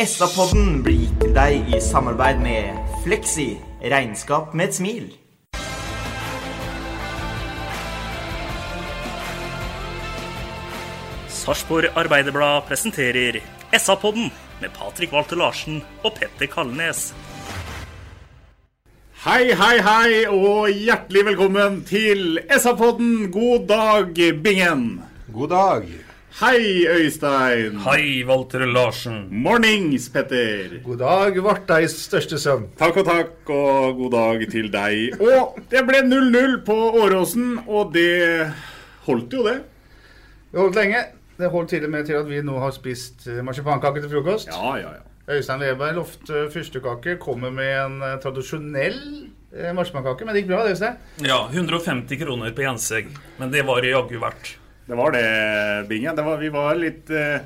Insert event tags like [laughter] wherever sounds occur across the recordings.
SA-podden blir gitt til deg i samarbeid med Fleksi. Regnskap med et smil. Sarpsborg Arbeiderblad presenterer SA-podden med Patrik Walter Larsen og Petter Kalnes. Hei, hei, hei, og hjertelig velkommen til SA-podden. God dag, Bingen. God dag. Hei, Øystein. Hei, Walter Larsen. Mornings, Petter. God dag, Varteis største sønn. Takk og takk, og god dag til deg. Og det ble 0-0 på Åråsen, og det holdt jo, det. Det holdt lenge. Det holdt til og med til at vi nå har spist eh, marsipankake til frokost. Ja, ja, ja. Øystein Weberg lovte fyrstekake. Kommer med en eh, tradisjonell eh, marsipankake. Men det gikk bra, det, Øystein. Ja, 150 kroner på Jensegg, men det var det jaggu verdt. Det var det, Bingen. Det var, vi var litt eh,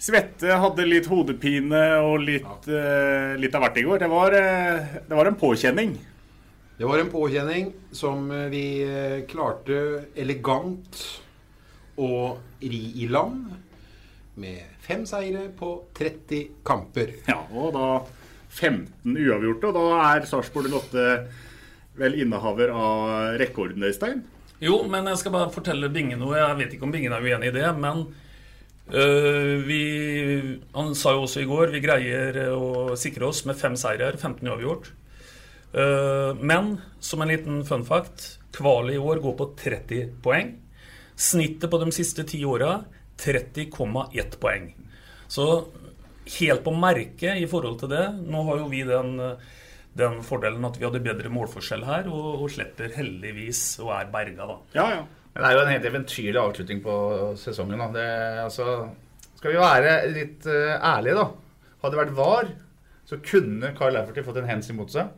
svette, hadde litt hodepine og litt, eh, litt av hvert i går. Det var, eh, det var en påkjenning. Det var en påkjenning som eh, vi eh, klarte elegant å ri i land med fem seire på 30 kamper. Ja, og da 15 uavgjorte, og da er Sarpsborg 08 vel innehaver av rekorden, Øystein? Jo, men jeg skal bare fortelle Binge noe. Jeg vet ikke om Bingen er uenig i det, men øh, vi Han sa jo også i går vi greier å sikre oss med fem seirer, 15 uavgjort. Uh, men som en liten fun fact Kvali i år går på 30 poeng. Snittet på de siste ti åra 30,1 poeng. Så helt på merket i forhold til det. Nå har jo vi den, den fordelen at vi hadde bedre målforskjell her, og, og slipper heldigvis og er berga, da. Ja, ja. Men det er jo en helt eventyrlig avslutning på sesongen. Da. Det, altså, skal vi være litt uh, ærlige, da. Hadde det vært VAR, så kunne Carl Lafferty fått en hands imot seg.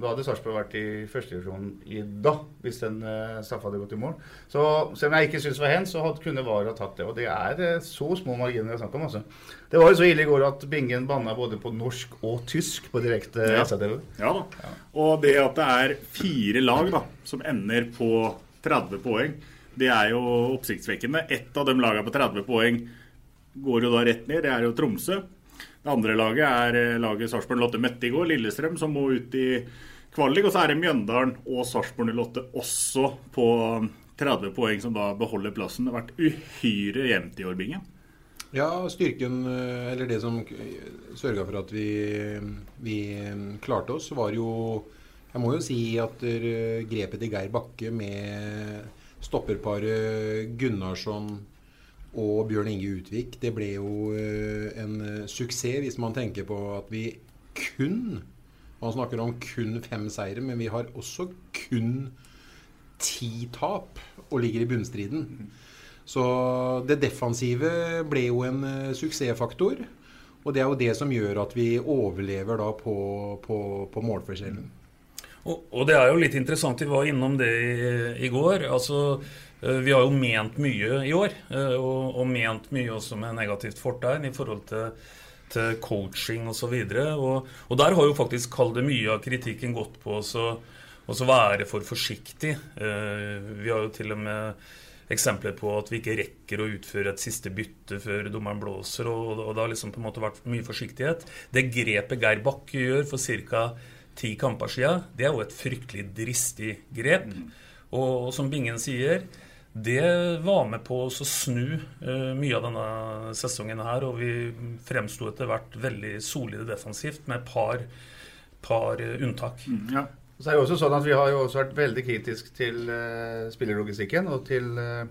Da hadde Sarpsborg vært i førstedivisjon i dag, hvis den uh, straffa hadde gått i mål. Så selv om jeg ikke syns det var hen, så hadde, kunne VAR ha tatt det. Og det er uh, så små marginer det er snakk om, altså. Det var jo så ille i går at Bingen banna både på norsk og tysk på direkte Ja. SA-TV. ja da. Og det at det er fire lag da, som ender på 30 poeng, det er jo oppsiktsvekkende. Ett av de lagene på 30 poeng går jo da rett ned. Det er jo Tromsø. Det andre laget er eh, laget Sarpsborg 08 møtte i går, Lillestrøm, som må ut i kvalik. Og så er det Mjøndalen og Sarpsborg 08 også på 30 poeng, som da beholder plassen. Det har vært uhyre jevnt i år, Bingen. Ja, styrken, eh, eller det som sørga for at vi, vi klarte oss, var jo Jeg må jo si at eh, grepet til Geir Bakke med stopperparet Gunnarsson og Bjørn Inge Utvik, det ble jo eh, en eh, suksess hvis man tenker på at vi kun Man snakker om kun fem seire, men vi har også kun ti tap og ligger i bunnstriden. Så det defensive ble jo en eh, suksessfaktor. Og det er jo det som gjør at vi overlever da på, på, på målforskjellen. Og, det er jo litt interessant, vi var innom det i, i går. altså eh, Vi har jo ment mye i år, eh, og, og ment mye også med negativt fortegn i forhold til, til coaching osv. Og, og, og der har jo faktisk kall mye av kritikken gått på å være for forsiktig. Eh, Vi har jo til og med eksempler på at vi ikke rekker å utføre et siste bytte før dommeren blåser, og, og det har liksom på en måte vært mye forsiktighet. Det grepet Geir Bakke gjør for ca. ti kamper siden, det er jo et fryktelig dristig grep. Og, og som Bingen sier, Det var med på å snu uh, mye av denne sesongen her, og vi fremsto etter hvert veldig solide defensivt med et par, par unntak. Mm, ja. Så er det også sånn at Vi har jo også vært veldig kritisk til uh, spillerlogistikken og til uh,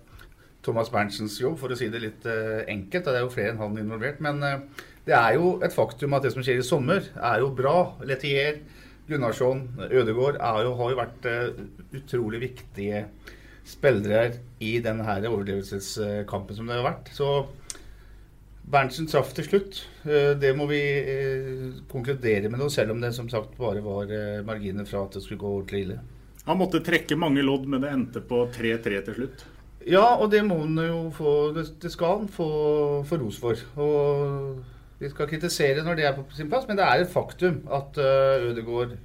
Thomas Berntsens jobb, for å si det litt uh, enkelt. Det er jo flere enn han involvert. Men det er jo et faktum at det som skjer i sommer, er jo bra. Letier, Gunnarsson, Ødegaard jo, har jo vært utrolig viktige spillere i denne overlevelseskampen som det har vært. Så Berntsen traff til slutt. Eh, det må vi eh, konkludere med nå, selv om det som sagt bare var eh, marginer fra at det skulle gå ordentlig ille. Han måtte trekke mange lodd, men det endte på 3-3 til slutt. Ja, og det må han jo få Det skal han få, få ros for. Og vi skal kritisere når det er på sin plass, men det er et faktum at Ødegaard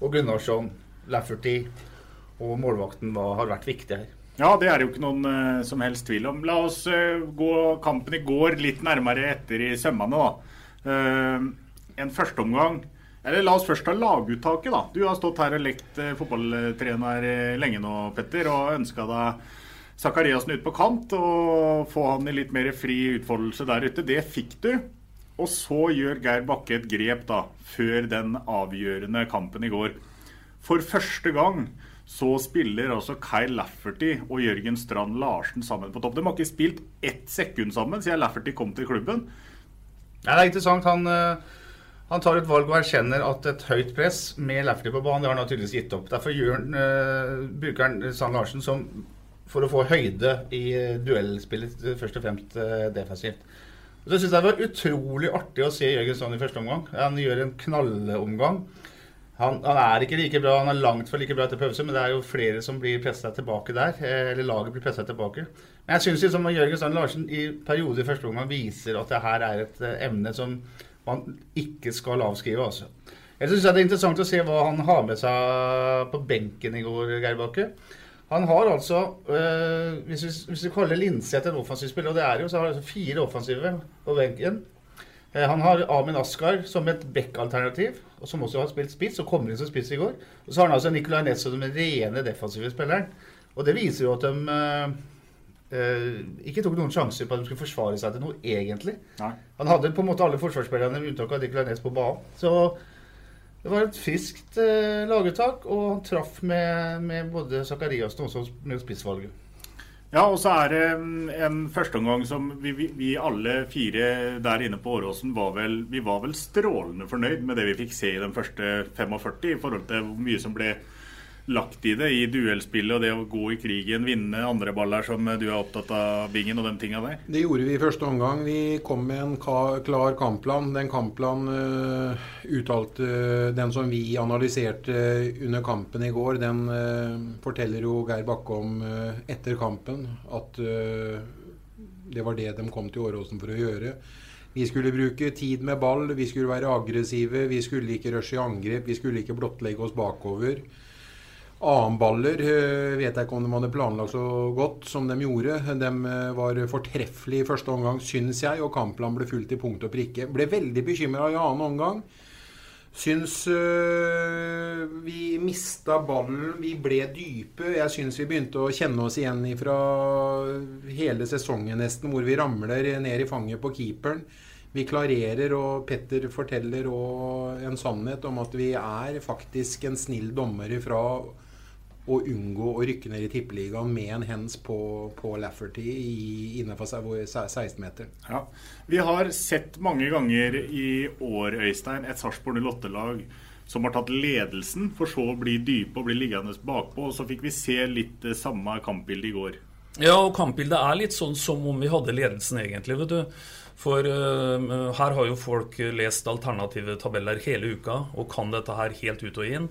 og Gunnarsson, Lafferty og målvakten var, har vært viktige her. Ja, det er det jo ikke noen uh, som helst tvil om. La oss uh, gå kampen i går litt nærmere etter i sømmene, da. Uh, en førsteomgang Eller la oss først ta laguttaket, da. Du har stått her og lekt fotballtrener lenge nå, Petter, og ønska deg Sakariassen ut på kant og få han i litt mer fri utfoldelse der ute. Det fikk du. Og så gjør Geir Bakke et grep da, før den avgjørende kampen i går. For første gang så spiller altså Kyle Lafferty og Jørgen Strand Larsen sammen på topp. De har ikke spilt ett sekund sammen siden Lafferty kom til klubben. Ja, det er interessant. Han, eh, han, tar et valg og erkjenner at et høyt press med Lafferty på banen det har han tydeligvis gitt opp. Derfor han, uh, bruker han Strand Larsen som, for å få høyde i uh, duellspillet, først og fremst defensivt. Så syns jeg det var utrolig artig å se Jørgen Strand i første omgang. Han gjør en knallomgang. Han, han, er ikke like bra, han er langt fra like bra etter pause, men det er jo flere som blir pressa tilbake der. Eh, eller laget blir pressa tilbake. Men jeg syns liksom Jørgen Strand Larsen i perioder i første omgang viser at det her er et eh, emne som man ikke skal avskrive. altså. Jeg syns det er interessant å se hva han har med seg på benken i går, Geir Bakke. Han har altså, øh, hvis, vi, hvis vi kaller Linseth en offensiv spiller, og det er jo, så har han altså fire offensive på benken. Eh, han har Amin Askar som et back-alternativ, og som også har spilt spiss og kommer inn som spiss i går. Og så har han altså Nicolay Ness som den rene defensive spilleren. Og det viser jo at de øh, ikke tok noen sjanser på at de skulle forsvare seg til noe, egentlig. Nei. Han hadde på en måte alle forsvarsspillerne med unntak av Nicolay Ness på banen. Så det var et friskt eh, laguttak, og han traff med, med både Zakariassen og med spissvalget. Ja, og så er det mm, en førsteomgang som vi, vi, vi, alle fire der inne på Åråsen var vel, vi var vel strålende fornøyd med det vi fikk se i den første 45 i forhold til hvor mye som ble lagt i det, i duellspillet og det å gå i krigen, vinne andre baller som du er opptatt av, Bingen, og den tinga der? Det gjorde vi i første omgang. Vi kom med en klar kampplan. Den kampplanen uh, uttalte Den som vi analyserte under kampen i går, den uh, forteller jo Geir Bakke om uh, etter kampen. At det var det de kom til Åråsen for å gjøre. Vi skulle bruke tid med ball, vi skulle være aggressive, vi skulle ikke rushe i angrep, vi skulle ikke blottlegge oss bakover. Annenballer eh, vet jeg ikke om de hadde planlagt så godt som de gjorde. De eh, var fortreffelige i første omgang, syns jeg, og kampplanen ble fulgt i punkt og prikke. Ble veldig bekymra i annen omgang. Syns øh, vi mista ballen, vi ble dype. Jeg syns vi begynte å kjenne oss igjen fra hele sesongen nesten, hvor vi ramler ned i fanget på keeperen. Vi klarerer, og Petter forteller en sannhet om at vi er faktisk en snill dommer ifra å unngå å rykke ned i tippeligaen med en hens på, på Lafferty innenfor 16-meter. Ja. Vi har sett mange ganger i år, Øystein, et Sarpsborg 08-lag som har tatt ledelsen, for så å bli dype og bli liggende bakpå. og Så fikk vi se litt det samme kampbildet i går. Ja, og kampbildet er litt sånn som om vi hadde ledelsen, egentlig. vet du. For uh, her har jo folk lest alternative tabeller hele uka og kan dette her helt ut og inn.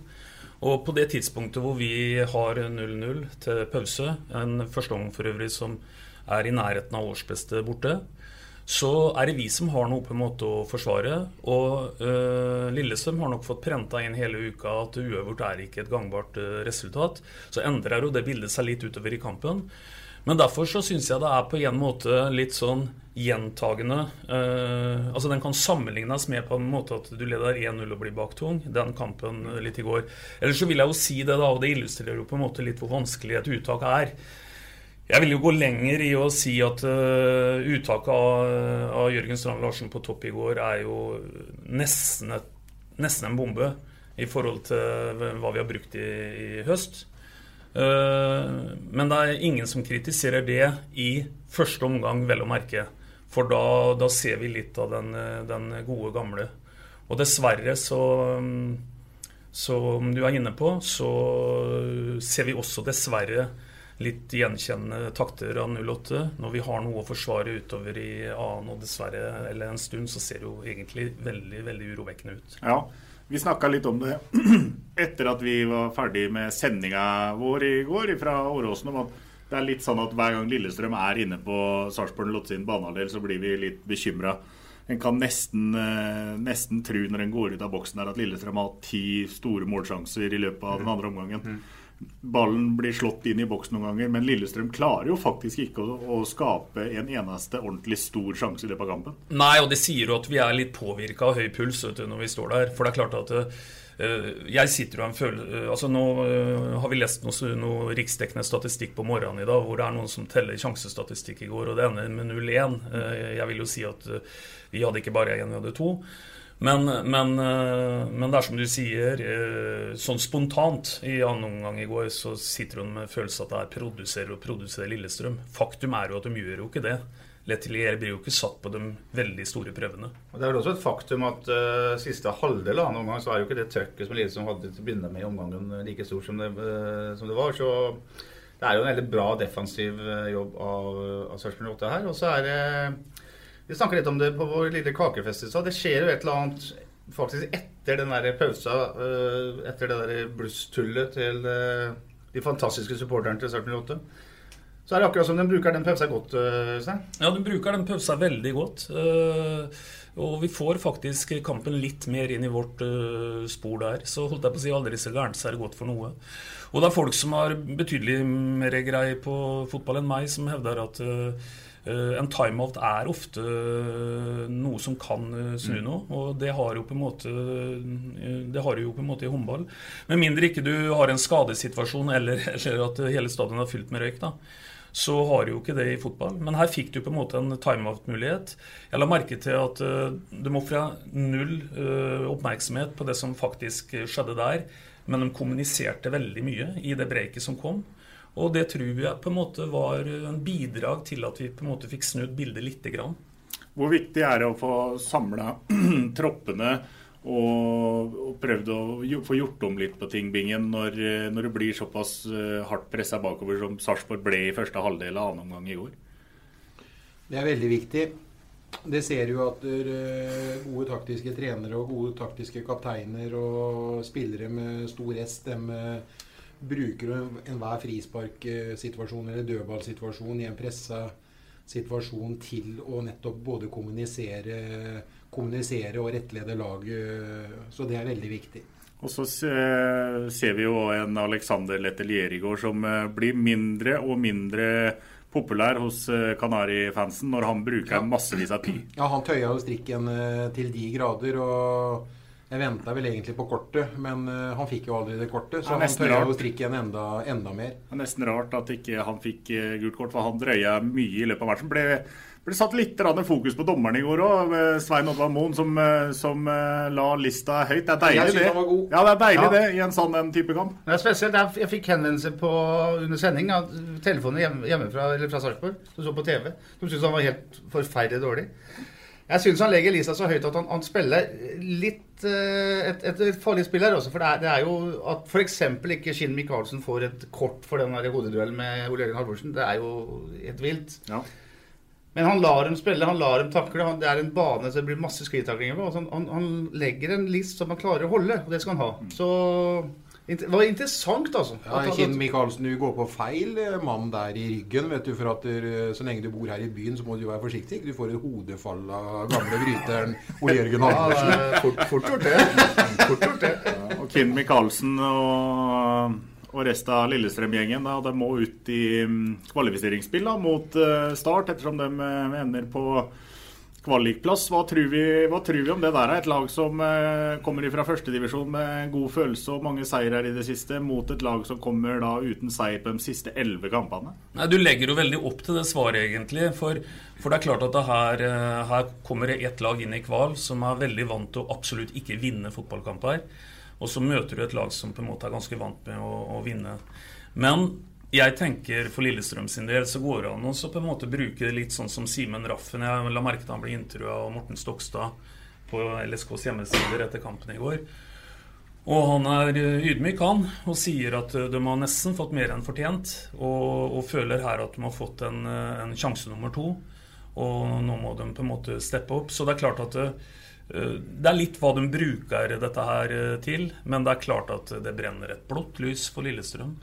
Og på det tidspunktet hvor vi har 0-0 til pause, en førsteomgang for øvrig som er i nærheten av årsbeste borte, så er det vi som har noe på en måte å forsvare. Og øh, Lillestrøm har nok fått prenta inn hele uka at uøvert er ikke et gangbart øh, resultat. Så endrer jo det bildet seg litt utover i kampen. Men derfor så syns jeg det er på en måte litt sånn gjentagende eh, Altså Den kan sammenlignes med på en måte at du leder 1-0 og blir baktung. Den kampen litt i går. Eller så vil jeg jo si det, da, og det illustrerer jo på en måte litt hvor vanskelig et uttak er. Jeg vil jo gå lenger i å si at uh, uttaket av, av, Jørgen Strand Larsen på topp i går er jo nesten, et, nesten en bombe i forhold til hva vi har brukt i, i høst. Uh, men det er ingen som kritiserer det i første omgang, vel å merke. For da, da ser vi litt av den, den, gode, gamle. Og dessverre så Som du er inne på, så ser vi også dessverre litt gjenkjennende takter av 08. Når vi har noe å forsvare utover i annen, og dessverre eller en stund, så ser det jo egentlig veldig veldig urovekkende ut. Ja, vi snakka litt om det [clears throat] etter at vi var ferdig med sendinga vår i går fra Åråsen. om at det er litt sånn at Hver gang Lillestrøm er inne på Sarpsborg sin banehalvdel, så blir vi litt bekymra. En kan nesten, eh, nesten tro når en går ut av boksen her at Lillestrøm har hatt ti store målsjanser i løpet av den andre omgangen. Ballen blir slått inn i boks noen ganger, men Lillestrøm klarer jo faktisk ikke å, å skape en eneste ordentlig stor sjanse i løpet av kampen. Nei, og det sier jo at vi er litt påvirka av høy puls du, når vi står der. For det er klart at uh, jeg sitter jo en følelse uh, altså Nå uh, har vi lest noe, noe riksdekkende statistikk på morgenen i dag, hvor det er noen som teller sjansestatistikk i går, og det ender med 0-1. jeg vil jo si at vi hadde ikke bare én, vi hadde to. Men, men, eh, men, det er som du sier, eh, sånn spontant i annen omgang i går, så sitter hun med følelsen at det er produserer og produserer Lillestrøm. Faktum er jo at de gjør jo ikke det. Letelier blir jo ikke satt på de veldig store prøvene. Og Det er vel også et faktum at uh, siste halvdel av annen omgang så er jo ikke det trøkket som Lillestrøm hadde til å begynne med i omgangen like stort som det, uh, som det var. Så det er jo en veldig bra defensiv jobb av, av Sarpsborg 8 her. Og så er det vi snakka litt om det på vår lille kakefest i stad. Det skjer jo et eller annet faktisk etter den der pausa, eh, etter det der blusstullet til eh, de fantastiske supporterne til Start 08. Så er det akkurat som de bruker den pausa godt. Øystein? Ja, de bruker den pausa veldig godt. Og vi får faktisk kampen litt mer inn i vårt spor der. Så holdt jeg på å si aldri så gærent, så er det godt for noe. Og det er folk som har betydelig mer greie på fotball enn meg, som hevder at Eh, en timeout er ofte eh, noe som kan eh, snu mm. noe, og det har, jo på en måte, det har jo på en måte i håndball. Med mindre ikke du har en skadesituasjon eller, [laughs] eller at hele stadion er fylt med røyk. da så har du jo ikke det i fotball. Men her fikk du på en måte en timeout-mulighet. Jeg la merke til at du de ofra null oppmerksomhet på det som faktisk skjedde der, men de kommuniserte veldig mye i det breiket som kom. Og det tror jeg på en måte var en bidrag til at vi på en måte fikk snudd bildet lite grann. Hvor viktig er det å få samla [clears throat] troppene og, og prøvd å få gjort om litt på ting, Bingen, når, når det blir såpass eh, hardt pressa bakover som Sarpsborg ble i første halvdel av annen omgang i går? Det er veldig viktig. Det ser jo at eh, gode taktiske trenere og gode taktiske kapteiner og spillere med stor S, dem bruker enhver frisparksituasjon eller dødballsituasjon i en pressa situasjon til å nettopp både kommunisere, kommunisere og rettlede laget. Så det er veldig viktig. Og så ser vi jo en Alexander Letelier i går som eh, blir mindre og mindre populær hos Kanari-fansen når han bruker ja. massevis av tid. Ja, han tøya jo strikken eh, til de grader. og jeg venta vel egentlig på kortet, men uh, han fikk jo aldri det kortet. Så han tørra jo strikken enda, enda mer. Det er nesten rart at ikke han fikk uh, gult kort, for han drøya mye i løpet av matchen. Ble, ble satt litt fokus på dommeren i går òg. Svein Oddvar Moen som, uh, som la lista høyt. Det er deilig, det. Ja, det er deilig ja. det i en sånn en type kamp. Det er spesielt. Jeg fikk henvendelse på, under sending av telefonen hjemme, hjemme fra, fra Sarpsborg, som så på TV. Som syntes han var helt forferdelig dårlig. Jeg syns han legger lista så høyt at han, han spiller litt uh, et, et, et, farlig spill her også. For det er, det er jo at f.eks. ikke Skinn Michaelsen får et kort for den hodeduellen med Ole Jørgen Halvorsen. Det er jo helt vilt. Ja. Men han lar dem spille, han lar dem takle. det er en bane så det blir masse skrittaklinger på. Altså han, han, legger en list som han klarer å holde, og det skal han ha. Mm. Så det var interessant, altså. Ja, Kinn Michaelsen, du går på feil eh, mann der i ryggen. vet du, for at du, Så lenge du bor her i byen, så må du være forsiktig. Du får et hodefall av gamle bryteren Ole Jørgen Halvorsen. Ja, [laughs] fort, fort gjort det. Fort gjort det. Ja, og Kinn Michaelsen og, og resten av Lillestrøm-gjengen de må ut i mm, kvalifiseringsspill da, mot uh, Start, ettersom de ender på kvalikplass. Hva tror, vi, hva tror vi om det der? Et lag som eh, kommer fra førstedivisjon med god følelse og mange seirer i det siste, mot et lag som kommer da uten seier på de siste elleve kampene? Nei, Du legger jo veldig opp til det svaret, egentlig. For, for det er klart at her, eh, her, kommer det ett lag inn i kval som er veldig vant til å absolutt ikke vinne fotballkamper. Og så møter du et lag som på en måte er ganske vant med å, å vinne. Men jeg tenker For Lillestrøm sin del så går det an å på en måte bruke det litt sånn som Simen Raffen. Jeg la merke til han ble intervjua av Morten Stokstad på LSKs hjemmesider etter kampen i går. Og han er ydmyk, han, og sier at de har nesten fått mer enn fortjent. Og, og føler her at de har fått en, en, sjanse nummer to. Og nå må de på en måte steppe opp. Så det er klart at det, det er litt hva de bruker dette her til. Men det er klart at det brenner et blått lys for Lillestrøm.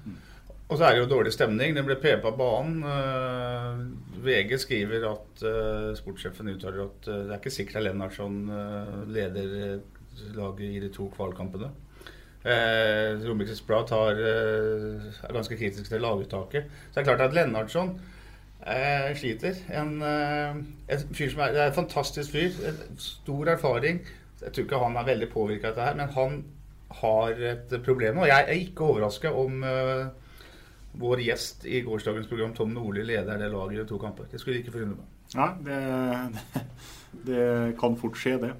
Og så er det jo dårlig stemning. Det ble pepa banen. Uh, VG skriver at uh, sportssjefen uttaler at uh, det er ikke sikkert at Lennartson leder laget i de to kvalkampene. Uh, Romerikes Blad er ganske kritisk til laguttaket. Så det er klart at Lennartson sliter. En, en, fyr som er, det er en fantastisk fyr. Stor erfaring. Jeg tror ikke han er veldig påvirka av dette her, men han har et problem. Og jeg er ikke overraska om vår gjest i gårsdagens program, Tom Nordli, leder det laget i to kamper. Det skulle ikke forundre meg. Nei, det, [laughs] det, kan fort skje, det.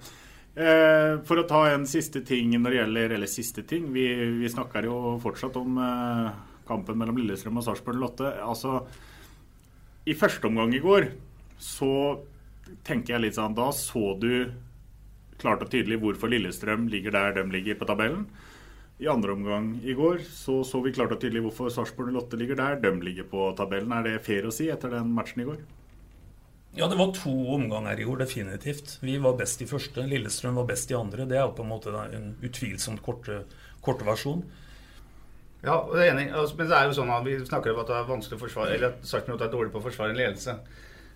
Eh, for å ta en siste ting når det gjelder Eller siste ting. Vi, vi snakker jo fortsatt om eh, kampen mellom Lillestrøm og Sarpsborg Lotte. Altså, i første omgang i går så tenker jeg litt sånn Da så du klart og tydelig hvorfor Lillestrøm ligger der de ligger på tabellen. I andre omgang i går så, så vi klart og tydelig hvorfor Sarpsborg 08 ligger der. De ligger på tabellen. Er det fair å si etter den matchen i går? Ja, det var to omganger i går, definitivt. Vi var best i første. Lillestrøm var best i andre. Det er jo på en måte en utvilsomt korte, korte versjon. Ja, det er enig. Altså, men det er jo sånn at vi snakker om at det er vanskelig å forsvare Eller at Sarpsborg er dårlig på å forsvare en ledelse.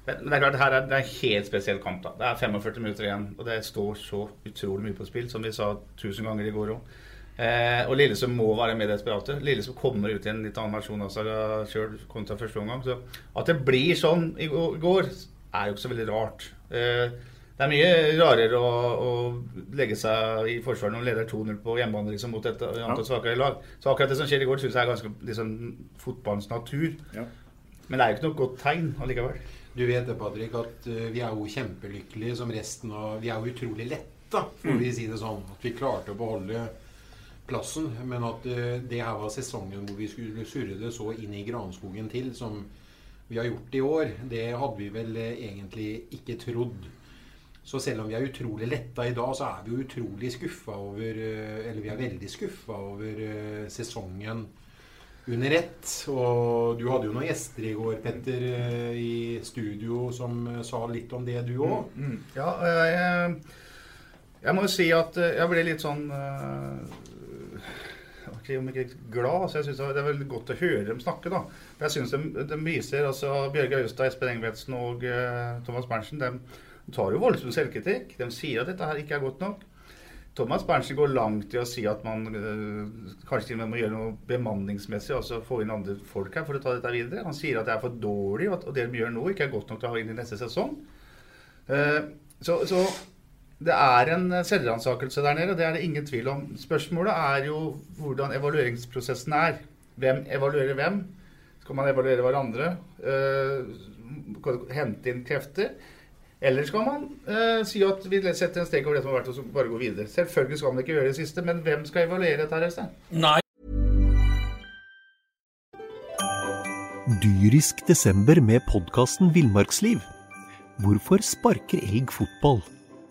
Men det er klart, her er, det er en helt spesiell kamp. da. Det er 45 minutter igjen, og det står så utrolig mye på spill, som vi sa tusen ganger i går òg. Eh, og Lillestrøm må være med desperate. Lillestrøm kommer ut i en litt annen versjon av seg sjøl kontra første omgang. Så at det blir sånn i går, er jo ikke så veldig rart. Eh, det er mye rarere å, å, legge seg i forsvaret når man leder 2-0 på hjemmebane liksom, mot et antall ja. svakere lag. Så akkurat det som skjer i går, syns jeg er ganske liksom, fotballens natur. Ja. Men det er jo ikke noe godt tegn allikevel. Du vet det, Patrick, at uh, vi er jo kjempelykkelige som resten av Vi er jo utrolig letta, får mm. vi si det sånn. At vi klarte å beholde plassen. Men at uh, det her var sesongen hvor vi skulle surre det så inn i granskogen til som vi har gjort i år, det hadde vi vel uh, egentlig ikke trodd. Så selv om vi er utrolig letta i dag, så er vi jo utrolig skuffa over uh, Eller vi er veldig skuffa over sesongen under ett. Og du hadde jo noen gjester i går, Petter, i studio som sa litt om det, du òg. Mm, mm. Ja, jeg, jeg, må jo si at jeg ble litt sånn ikke om ikke glad, så jeg synes det er veldig godt å høre dem snakke. da. Jeg synes de, de viser, altså Bjørge Austad, Espen Engvetsen og uh, Thomas Berntsen de, tar jo voldsom selvkritikk. De sier at dette her ikke er godt nok. Thomas Berntsen går langt i å si at man uh, kanskje til og med må gjøre noe bemanningsmessig, altså få inn andre folk her for å ta dette videre. Han sier at det er for dårlig, og at det de gjør nå, ikke er godt nok til å ha inn i neste sesong. Uh, så, så det er en selvransakelse der nede, det er det ingen tvil om. Spørsmålet er jo hvordan evalueringsprosessen er. Hvem evaluerer hvem? Skal man evaluere hverandre? Uh, hente inn krefter? Eller skal man uh, si at vi setter en strek over det som har vært, og så bare gå videre? Selvfølgelig skal man ikke gjøre det siste, men hvem skal evaluere dette her, Øystein? Nei. Dyrisk desember med podkasten Villmarksliv. Hvorfor sparker elg fotball?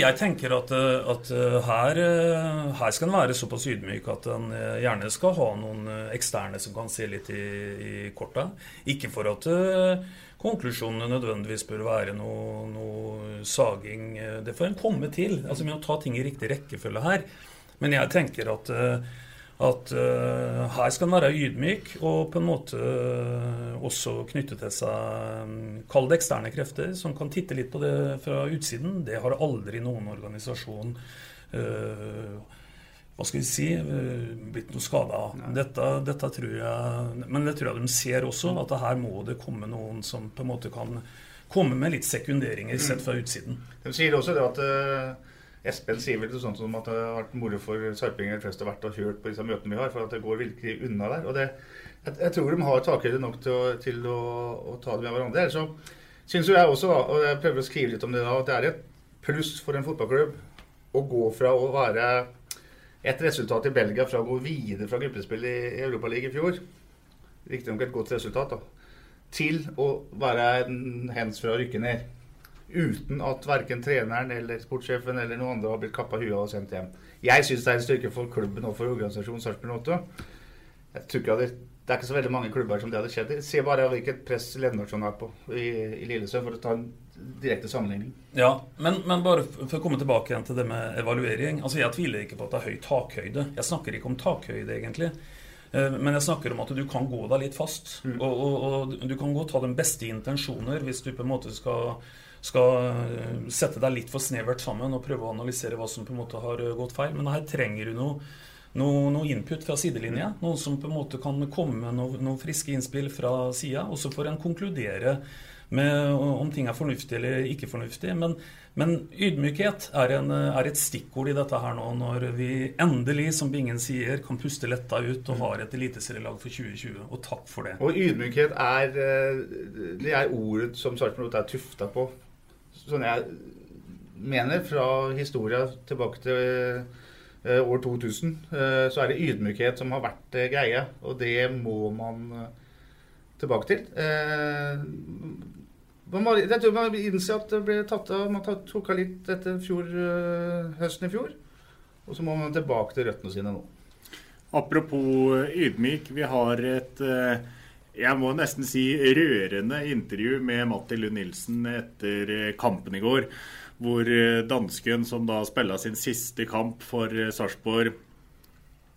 Jeg tenker at, eh, at eh, her, eh, her, skal en være såpass ydmyk at en gjerne skal ha noen eksterne som kan se litt i, i korta. Ikke for at konklusjonene nødvendigvis bør være noe, noe saging. Det får en komme til. Altså med å ta ting i riktig rekkefølge her. Men jeg tenker at, at uh, her skal en være ydmyk og på en måte uh, også knytte til seg um, Kall det eksterne krefter, som kan titte litt på det fra utsiden. Det har aldri noen organisasjon uh, hva skal vi si, blitt noe skada. Dette, dette, tror jeg Men det tror jeg de ser også, at her må det komme noen som på en måte kan komme med litt sekunderinger sett fra utsiden. De sier også det at Espen sier vel sånn som at det har vært moro for sarpinger flest å vært og kjørt på disse møtene vi har, for at det går virkelig unna der. Og det, jeg, jeg, tror de har takhøyde nok til, å, til å, å, ta det med hverandre. Ellers så syns jo jeg også, og jeg prøver å skrive litt om det da, at det er et pluss for en fotballklubb å gå fra å være et resultat i Belgia fra å gå videre fra gruppespill i Europaligaen i fjor, riktignok et godt resultat, da, til å være en hens fra å rykke ned uten at verken treneren eller sportssjefen eller noen andre har blitt kappa huet og sendt hjem. Jeg syns det er en styrke for klubben og for organisasjonen Sarpsborg 8. Jeg tror ikke det, det er ikke så veldig mange klubber som det hadde skjedd i. Se bare hvilket press Lennartson er på i, i Lillesø, for å ta en direkte sammenligning. Ja, men, men, bare for å komme tilbake igjen til det med evaluering. altså Jeg tviler ikke på at det er høy takhøyde. Jeg snakker ikke om takhøyde, egentlig. Eh, men jeg snakker om at du kan gå deg litt fast. Mm. Og, og, og, du kan godt ha de beste intensjoner hvis du på en måte skal skal eh, sette deg litt for snevert sammen og prøve å analysere hva som på en måte har eh, gått feil. Men her trenger du noe, noe, noe input fra sidelinja. Noen som på en måte kan komme med noen noe friske innspill fra sida. Og så får en konkludere med om ting er fornuftig eller ikke fornuftig. Men, men ydmykhet er, en, er, et stikkord i dette her nå, når vi endelig, som Bingen sier, kan puste letta ut og har et eliteserielag for 2020. Og takk for det. Og ydmykhet er, eh, det er ordet som Sarpsborg er tufta på sånn jeg mener, fra historia tilbake til eh, år 2000, eh, så er det ydmykhet som har vært eh, greia. Og det må man tilbake til. jeg tror man innser at det ble tatt av Man tok av litt etter fjor, høsten i fjor. Og så må man tilbake til røttene sine nå. Apropos ydmyk. Vi har et jeg må nesten si rørende intervju med Matti Lund Nilsen etter eh, kampen i går. Hvor eh, dansken, som da spilla sin siste kamp for eh, Sarpsborg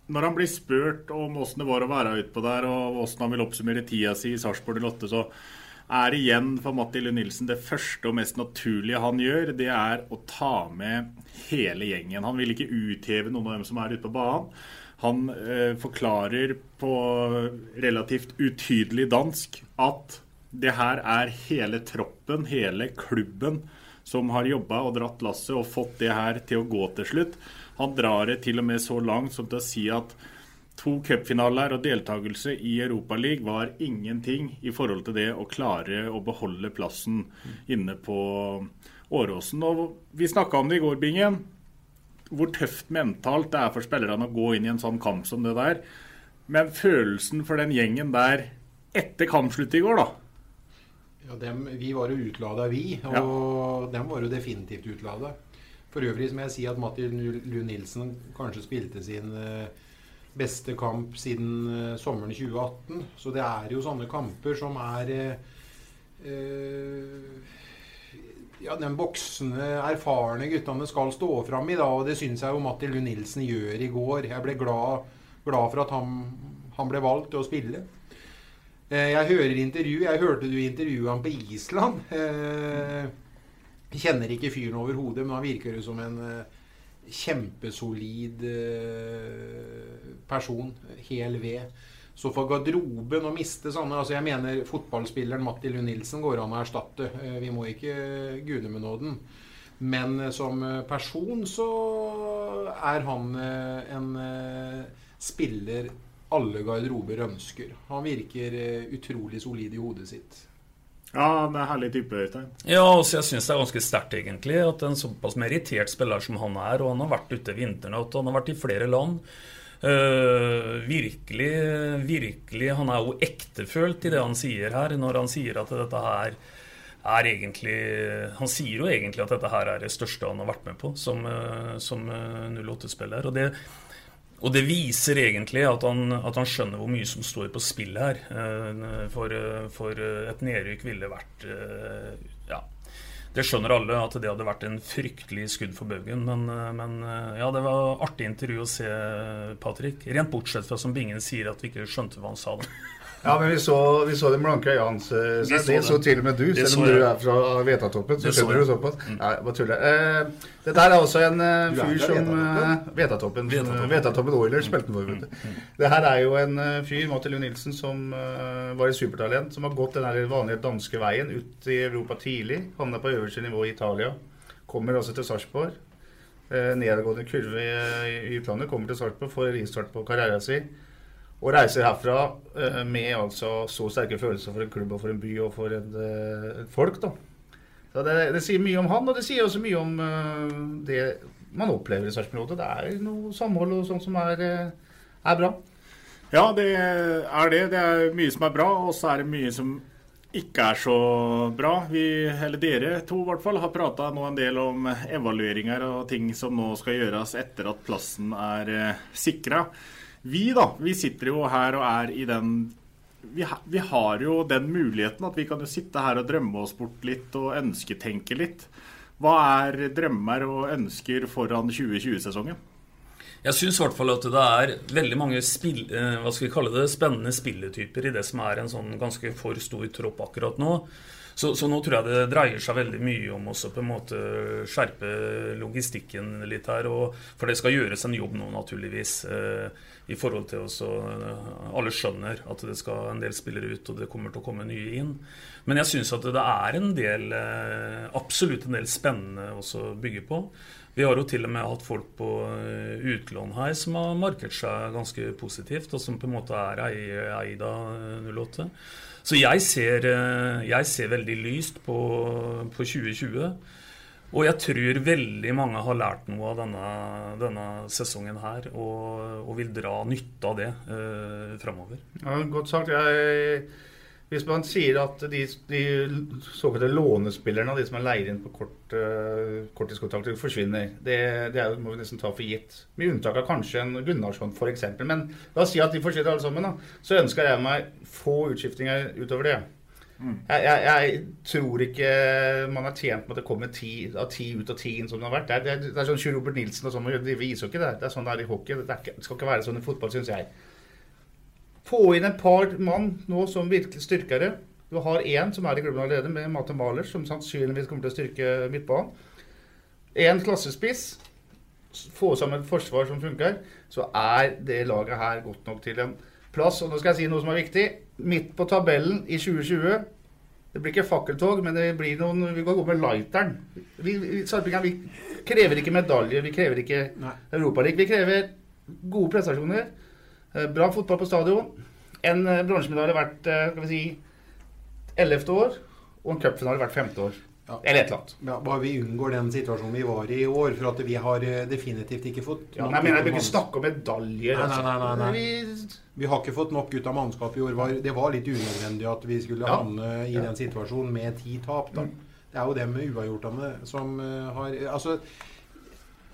Når han blir spurt om åssen det var å være utpå der, og åssen han vil oppsummere tida si i Sarpsborg 08, så er igjen for Matti Lund Nilsen det første og mest naturlige han gjør, det er å ta med hele gjengen. Han vil ikke utheve noen av dem som er ute på banen. Han eh, forklarer på relativt utydelig dansk at det her er hele troppen, hele klubben, som har jobba og dratt lasset og fått det her til å gå til slutt. Han drar det til og med så langt som til å si at to cupfinaler og deltakelse i Europaligaen var ingenting i forhold til det å klare å beholde plassen inne på Åråsen. Og vi snakka om det i går, Bingen hvor tøft mentalt det er for spillerne å gå inn i en sånn kamp som det der. Men følelsen for den gjengen der etter kampslutt i går, da? Ja, dem, Vi var jo utlada, vi. Og ja. dem var jo definitivt utlada. For øvrig må jeg si at Matti Lund Nilsen kanskje spilte sin eh, beste kamp siden eh, sommeren 2018. Så det er jo sånne kamper som er eh ja, den voksne, erfarne guttene skal stå fram i. da, og Det syns jeg jo Matti Lund Nilsen gjør i går. Jeg ble glad, glad for at han, han, ble valgt til å spille. Eh, jeg hører intervju, jeg hørte du intervjuet han på Island. Jeg kjenner ikke fyren overhodet, men han virker jo som en eh, kjempesolid eh, person. Hel ved. Så for garderoben å miste sånne altså Jeg mener fotballspilleren Matti Lund Nilsen går an å erstatte. Eh, vi må ikke gude med nåden. Men eh, som eh, person så er han en spiller alle garderober ønsker. Han virker utrolig solid i hodet sitt. Ja, det er herlig type, Øystein. Ja, også jeg syns det er ganske sterkt, egentlig, at en såpass merittert spiller som han er, og han har vært ute vinteren, og han har vært i flere land Uh, virkelig, virkelig Han er jo ektefølt i det han sier her, når han sier at dette her er egentlig Han sier jo egentlig at dette her er det største han har vært med på som, uh, som 08-spiller. Og, og, det viser egentlig at han, at han, skjønner hvor mye som står på spill her. For, for, et nedrykk ville vært. Det skjønner alle at det hadde vært en fryktelig skudd for baugen. Men, eh, men eh, ja, det var artig intervju å se, Patrick. Rent bortsett fra som Bingen sier at vi ikke skjønte hva han sa. da. Ja, men vi så, vi så den blanke øya hans. eh, så Det så til og med du, selv om du er fra Vetatoppen. Så skjønner du såpass. Nei, bare tuller. Eh, Dette her er også en uh, fyr som Vetatoppen? eh, Vetatoppen. Vetatoppen. Oilers spilte for. du. Det her er jo en uh, fyr, Matti Lund Nilsen, som var et supertalent. Som har gått den vanlige danske veien ut i Europa tidlig. Havna på øverste nivå i Italia. Kommer altså til Sarpsborg. Eh, nedadgående kurve i, i utlandet. Kommer til Sarpsborg, får ristart på karrieren sin. Og reiser herfra eh, med altså så sterke følelser for en klubb og for en by og for et, eh, et folk. da. Så det, det sier mye om han, og det sier også mye om uh, det man opplever i Sarpsborg. Det er noe samhold og sånt som er, eh, er bra. Ja, det er det. Det er mye som er bra, og så er det mye som ikke er så bra. Vi, eller dere to i hvert fall, har prata nå en del om evalueringer og ting som nå skal gjøres etter at plassen er uh, sikra. Vi da, vi sitter jo her og er i den vi, ha, vi har jo den muligheten at vi kan jo sitte her og drømme oss bort litt og ønsketenke litt. Hva er drømmer og ønsker foran 2020-sesongen? Jeg syns i hvert fall at det er veldig mange spill, eh, hva skal vi kalle det, spennende spilletyper i det som er en sånn ganske for stor tropp akkurat nå. Så, så nå tror jeg det dreier seg veldig mye om også på en måte skjerpe logistikken litt her. Og, for det skal gjøres en jobb nå, naturligvis, eh, i forhold til også eh, Alle skjønner at det skal en del spillere ut, og det kommer til å komme nye inn. Men jeg syns at det er en del, eh, absolutt en del spennende å bygge på. Vi har jo til og med hatt folk på eh, utlån her som har markert seg ganske positivt, og som på en måte er ei- eid av eh, 08. Så jeg ser, eh, jeg ser veldig lyst på, på 2020. Og jeg tror veldig mange har lært noe av denne, denne sesongen her, og, og vil dra nytte av det eh, framover. Ja, godt sagt. Jeg, hvis man sier at de, de såkalte lånespillerne, de som er leid inn på kort, uh, korttidskontrakter, forsvinner, det, det er, må vi nesten ta for gitt. Med unntak av kanskje en Gunnarsson f.eks. Men la oss si at de forsvinner alle sammen. Da. Så ønsker jeg meg få utskiftinger utover det. Jeg, jeg, jeg tror ikke man er tjent med at det kommer ti av ti ut av ti inn som det har vært. Det er, det er, det er sånn Sjur Robert Nilsen og sånn, de viser jo ikke Det, det er sånn det er i hockey. Det, er ikke, det skal ikke være sånn i fotball, syns jeg. Få inn et par mann nå som virkelig styrker det. Du har én som er i klubben allerede, med Mate Maler, som sannsynligvis kommer til å styrke midtbanen. Én klassespiss. Få sammen et forsvar som funker. Så er det laget her godt nok til en plass. Og nå skal jeg si noe som er viktig. Midt på tabellen i 2020 Det blir ikke fakkeltog, men det blir noen Vi kan gå med lighteren. Vi, vi, vi krever ikke medaljer, vi krever ikke Europaliga. Vi krever gode prestasjoner. Eh, Bra fotball på stadion. En eh, bronsemedalje hvert eh, skal vi si, ellevte år. Og en cupfinale hvert femte år. Eller et eller annet. Ja, bare vi unngår den situasjonen vi var i i år, for at vi har definitivt ikke fått Ja, nok men jeg jeg ikke snakke om medaljer. Nei, nei, nei, nei, nei. Vi, Vi har ikke fått nok ut av mannskap i år. Var- Det var litt unødvendig at vi skulle Ja. havne i Ja. den situasjonen med ti tap. Da. Det er jo det med uavgjortene som har Altså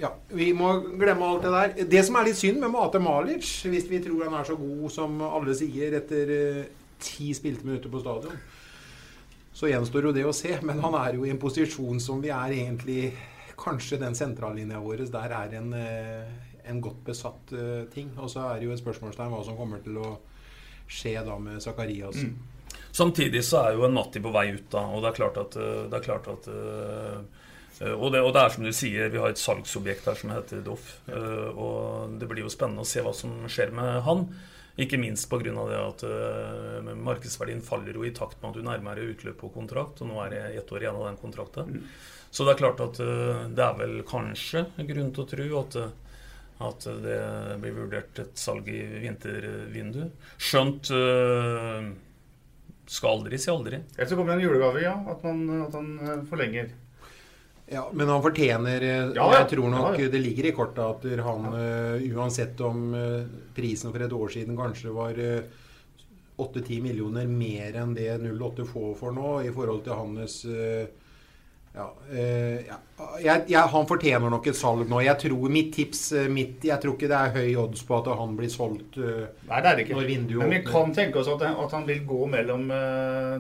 ja, Vi må glemme alt det der. Det som er litt synd med Mate Malic, hvis vi tror han er så god som alle sier etter eh, ti spilte minutter på stadion, så gjenstår jo det å se. Men han er jo i en posisjon som vi er egentlig Kanskje den sentrallinja vår der er en, eh, en godt besatt eh, ting. Og så er det jo et spørsmålstegn hva som kommer til å skje da med Zakariassen. Samtidig så er jo en Matti på vei ut, da. Og det er klart at, det er klart at og det, og det er som du sier, vi har et salgsobjekt her som heter Doff. eh, Og det blir jo spennende å se hva som skjer med han. Ikke minst pga. det at eh, markedsverdien faller jo i takt med at du nærmer deg utløp på kontrakt. Og nå er det ett år igjen av den kontrakten. Så det er klart at eh, det er vel kanskje grunn til å tro at eh, at det blir vurdert et salg i vintervindu. Skjønt eh, skal aldri si aldri. Eller så kommer det en julegave, ja. At, man, at han eh, forlenger. Ja, Men han fortjener eh, Ja. Jeg tror nok Ja, ja. det ligger i kortet at han, uh, uansett om uh, prisen for et år siden kanskje var uh, 8-10 millioner mer enn det 08 får for nå, i forhold til hans ja, eh, ja. Jeg, jeg, Han fortjener nok et salg nå. Jeg tror Mitt tips mitt, Jeg tror ikke det er høy odds på at han blir solgt Nei, det er det ikke. når vinduet Men vi kan tenke oss at, at han vil gå mellom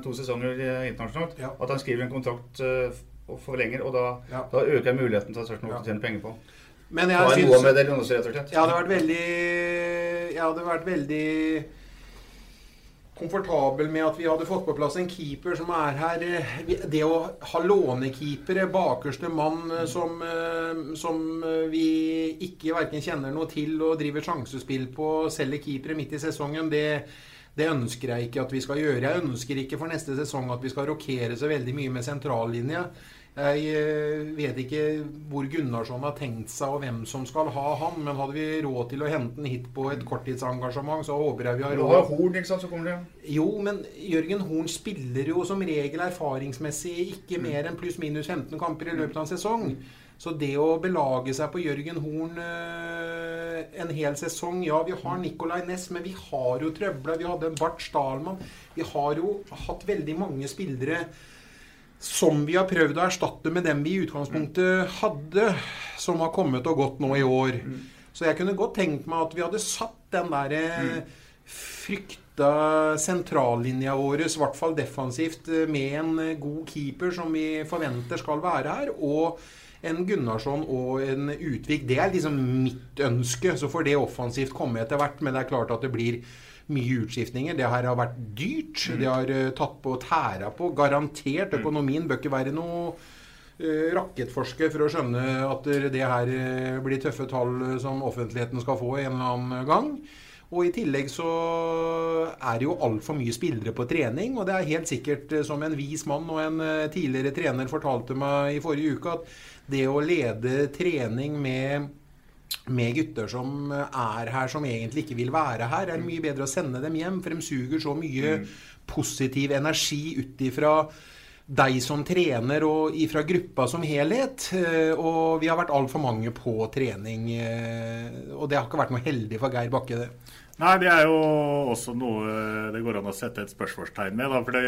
to sesonger internasjonalt. At han skriver en kontrakt og forlenger. Og da, Ja. da øker jeg muligheten til at Sarpsborg Ja. tjener penger på. Men jeg syns med det også. Jeg hadde vært veldig Jeg hadde vært veldig komfortabel med at vi hadde fått på plass en keeper som er her. Det å ha lånekeepere, bakerste mann eh, som, eh, som eh, vi ikke verken kjenner noe til og driver sjansespill på, selger keepere midt i sesongen, det, det ønsker jeg ikke at vi skal gjøre. Jeg ønsker ikke for neste sesong at vi skal rokere så veldig mye med sentrallinja. Jeg eh, vet ikke hvor Gunnarsson har tenkt seg, og hvem som skal ha han. Men hadde vi råd til å hente han hit på et korttidsengasjement, så håper jeg vi har råd. Horn, ikke sant, så kommer det Jo, men Jørgen Horn spiller jo som regel erfaringsmessig ikke mer enn pluss-minus 15 kamper i løpet av en sesong. Så det å belage seg på Jørgen Horn eh, en hel sesong Ja, vi har Nicolay Næss, men vi har jo trøbla. Vi hadde Bart Stahlmann. Vi har jo hatt veldig mange spillere som vi har prøvd å erstatte med dem vi i utgangspunktet hadde, som har kommet og gått nå i år. Så jeg kunne godt tenkt meg at vi hadde satt den der frykta sentrallinja vår, i hvert fall defensivt, eh, med en eh, god keeper som vi forventer skal være her, og en Gunnarsson og en Utvik. Det er liksom mitt ønske. Så får det offensivt komme etter hvert, men det er klart at det blir mye utskiftninger. Det her har vært dyrt. Det har eh, tatt på og tæra på. Garantert. Økonomien bør ikke være noe eh, rakettforsker for å skjønne at det her eh, blir tøffe tall som offentligheten skal få en eller annen gang. Og i tillegg så er det jo altfor mye spillere på trening. Og det er helt sikkert som en vis mann og en tidligere trener fortalte meg i forrige uke, at det å lede trening med med gutter som er her, som egentlig ikke vil være her, er det mye bedre å sende dem hjem. For de suger så mye positiv energi ut ifra deg som trener og ifra gruppa som helhet. Eh, Og vi har vært altfor mange på trening. eh, Og det har ikke vært noe heldig for Geir Bakke, det. Nei, det er jo også noe det går an å sette et spørsmålstegn med. Da, for det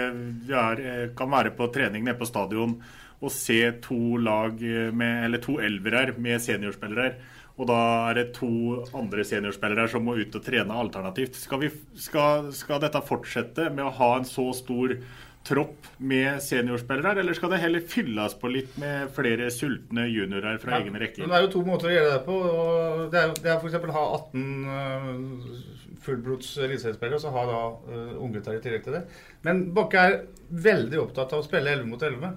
er, kan være på trening nede på stadion og se to lag med, eller to elvere med seniorspillere. Og da er det to andre seniorspillere som må ut og trene alternativt. Skal, vi, skal, skal dette fortsette med å ha en så stor tropp med seniorspillere, eller skal det heller fylles på litt med flere sultne juniorer fra egen rekke? rekker? Det er jo to måter å gjøre det på. Det er, det er f.eks. å ha 18 uh, fullblods eliteseriespillere, og så ha da uh, unggutter i tillegg til det. Men Bakke er veldig opptatt av å spille 11 mot 11.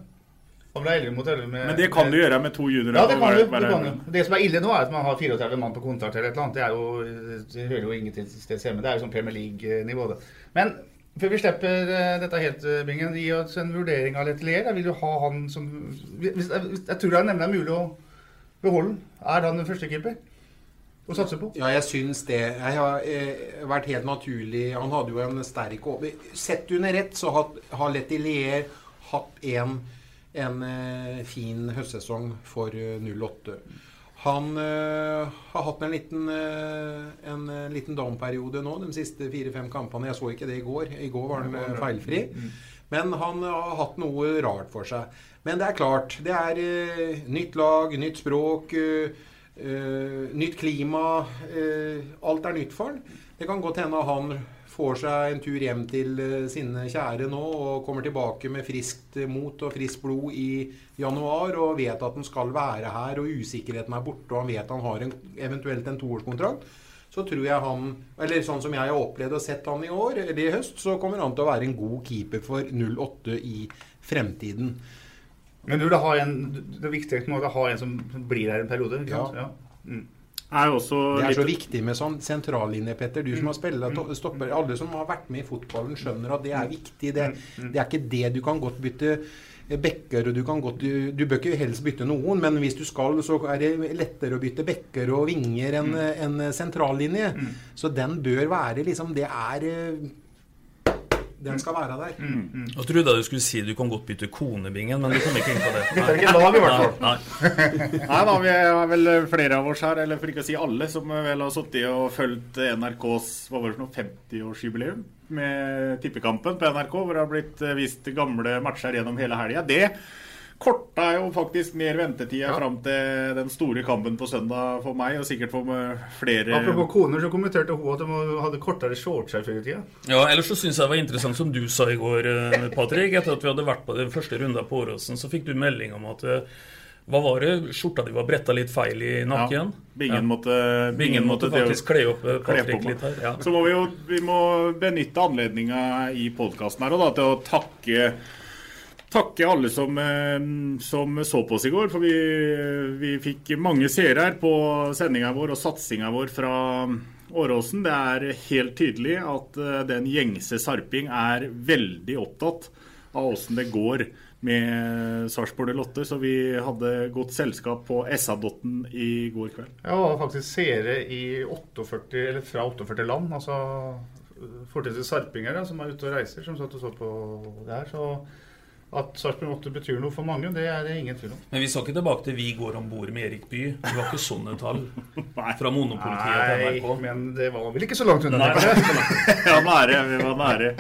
Han ble 11 mot 11 med, Men det kan du gjøre med to juniorer. Ja, det kan du. være- Det, kan du. det som er ille nå, er at man har 34 mann på kontrakt eller et eller annet. Det, er jo, det hører jo ingen til steds hjemme. Det er jo sånn Premier League-nivå, det. Men før vi slipper eh, dette helt, eh, Bingen, gi oss en vurdering av Letelier. Jeg vil jo ha han som jeg, jeg tror det er nemlig mulig å beholde. Er han den første keeper å satse på? Ja, jeg syns det. Jeg har eh, vært helt naturlig Han hadde jo en sterk over... Sett under ett så har, har Letelier hatt en, en eh, fin høstsesong for eh, 08. Han eh, har hatt en liten, eh, en eh, liten down-periode nå, de siste fire-fem kampene. Jeg så ikke det i går. I går var han eh, feilfri. Men han har hatt noe rart for seg. Men det er klart. Det er eh, nytt lag, nytt språk. eh, eh, nytt klima. eh, alt er nytt for han. Det kan godt hende han får seg en tur hjem til eh, sine kjære nå og kommer tilbake med friskt mot og friskt blod i januar og vet at han skal være her og usikkerheten er borte og han vet han har en, eventuelt en toårskontrakt. Så tror jeg han, eller sånn som jeg har opplevd og sett han i år, eller i høst, så kommer han til å være en god keeper for 08 i fremtiden. Men du vil ha en, det er viktig er å ha en som blir her en periode. ikke sant? Ja. Mm. Er også Det er så viktig med sånn sentrallinje, Petter. Du som har spilt stopper. Alle som har vært med i fotballen, skjønner at det er viktig. Det, det er ikke det du kan godt bytte bekker, og du kan godt du, du bør ikke helst bytte noen, men hvis du skal, så er det lettere å bytte bekker og vinger enn en sentrallinje. Så den bør være liksom Det er eh, Den skal være der. Jeg trodde jeg du skulle si du kan godt bytte konebingen, men du kom ikke inn på det. Dette er ikke lag, i hvert fall. Nei, nei. Nei da, vi er vel flere av oss her, eller for ikke å si alle, som vel har sittet og fulgt NRKs hva var det for noe, 50-årsjubileum med tippekampen på NRK, hvor det har blitt vist gamle matcher gjennom hele helga. Det korta jo faktisk ned ventetida fram til den store kampen på søndag for meg, og sikkert for flere Apropos koner, så kommenterte hun at de hadde kortere shorts her før i tida. Ja, ellers så syns jeg det var interessant, som du sa i går, eh, Patrick. Etter at vi hadde vært på den første runden på Åråsen, så fikk du melding om at eh, hva var det? Skjorta di var bretta litt feil i nakken? Ja, Bingen Ja. måtte, Bingen måtte faktisk kle opp eh, Patrick litt her. Ja. Så må vi jo vi må benytte anledninga i podkasten her og da, til å takke Takke alle som, eh, som så på oss i går. For vi, vi fikk mange seere her på sendinga vår og satsinga vår fra Åråsen. Det er helt tydelig at eh, den gjengse Sarping er veldig opptatt av åssen det går med Sarpsborg Lotte. Så vi hadde godt selskap på SA-dotten i går kveld. Ja, faktisk seere i 48, eller fra 48 land. altså Fortidens sarpinger da, som er ute og reiser, som satt og så på det her. Så at Sarpsborg 8 betyr noe for mange, det er det ingen tvil om. Men vi skal ikke tilbake til 'Vi går om bord med Erik Bye'. Det var ikke sånne tall [laughs] fra monopolitiet til NRK. Nei, men det var vel ikke så langt unna. Nei, vi det var. [laughs] Ja, nære. Vi var nære.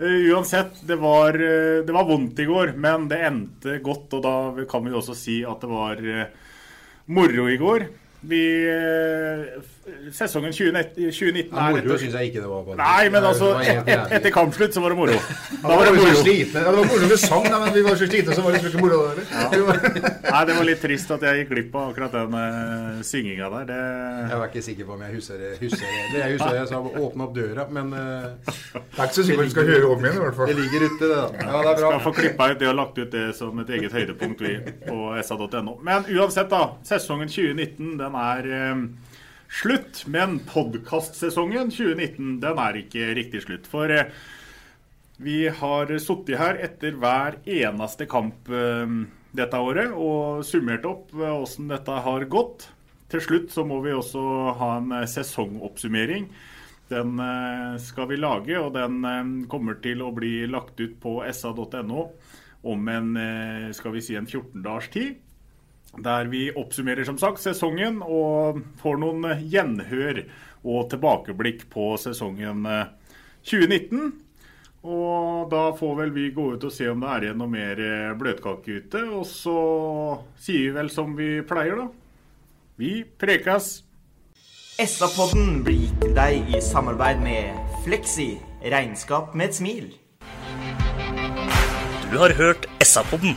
Eh, uansett, det var, uh, det var vondt i går, men det endte godt. Og da kan vi også si at det var uh, moro i går. Vi, eh, sesongen 2019, 2019 Ja, er moro syns jeg ikke det var. Bare. Nei, men altså, et, et, etter kampslutt så var det moro. Da var det moro. slitne. Ja, det var moro med sang, men vi var så slitne, så var det ikke moro. [laughs] Nei, det var litt trist at jeg gikk glipp av akkurat den uh, synginga der. Det... Jeg var ikke sikker på om jeg husker det. Husker det. Eller Jeg husker jeg sa åpne opp døra, men uh, [laughs] Det er ikke så sikkert du skal høre om igjen, i hvert fall. Det ligger ute, det. da. Ja, det er bra. Skal få klippa ut det og lagt ut det som et eget høydepunkt vi på sa.no. Men uansett, da. Sesongen 2019 den er eh, slutt. Men podkastsesongen 2019 den er ikke riktig slutt. For eh, vi har sittet her etter hver eneste kamp eh, dette året og summert opp eh, åssen dette har gått. Til slutt så må vi også ha en eh, sesongoppsummering. Den skal vi lage, og den kommer til å bli lagt ut på sa.no om en, skal vi si en 14 dagers tid. Der vi oppsummerer som sagt sesongen og får noen eh, gjenhør og tilbakeblikk på sesongen eh, 2019. Og da får vel vi gå ut og se om det er igjen noe mer eh, bløtkake ute. Og så sier vi vel som vi pleier, da. Vi prekas. SA-podden blir gitt til deg i samarbeid med Fleksi regnskap med et smil. Du har hørt SA-podden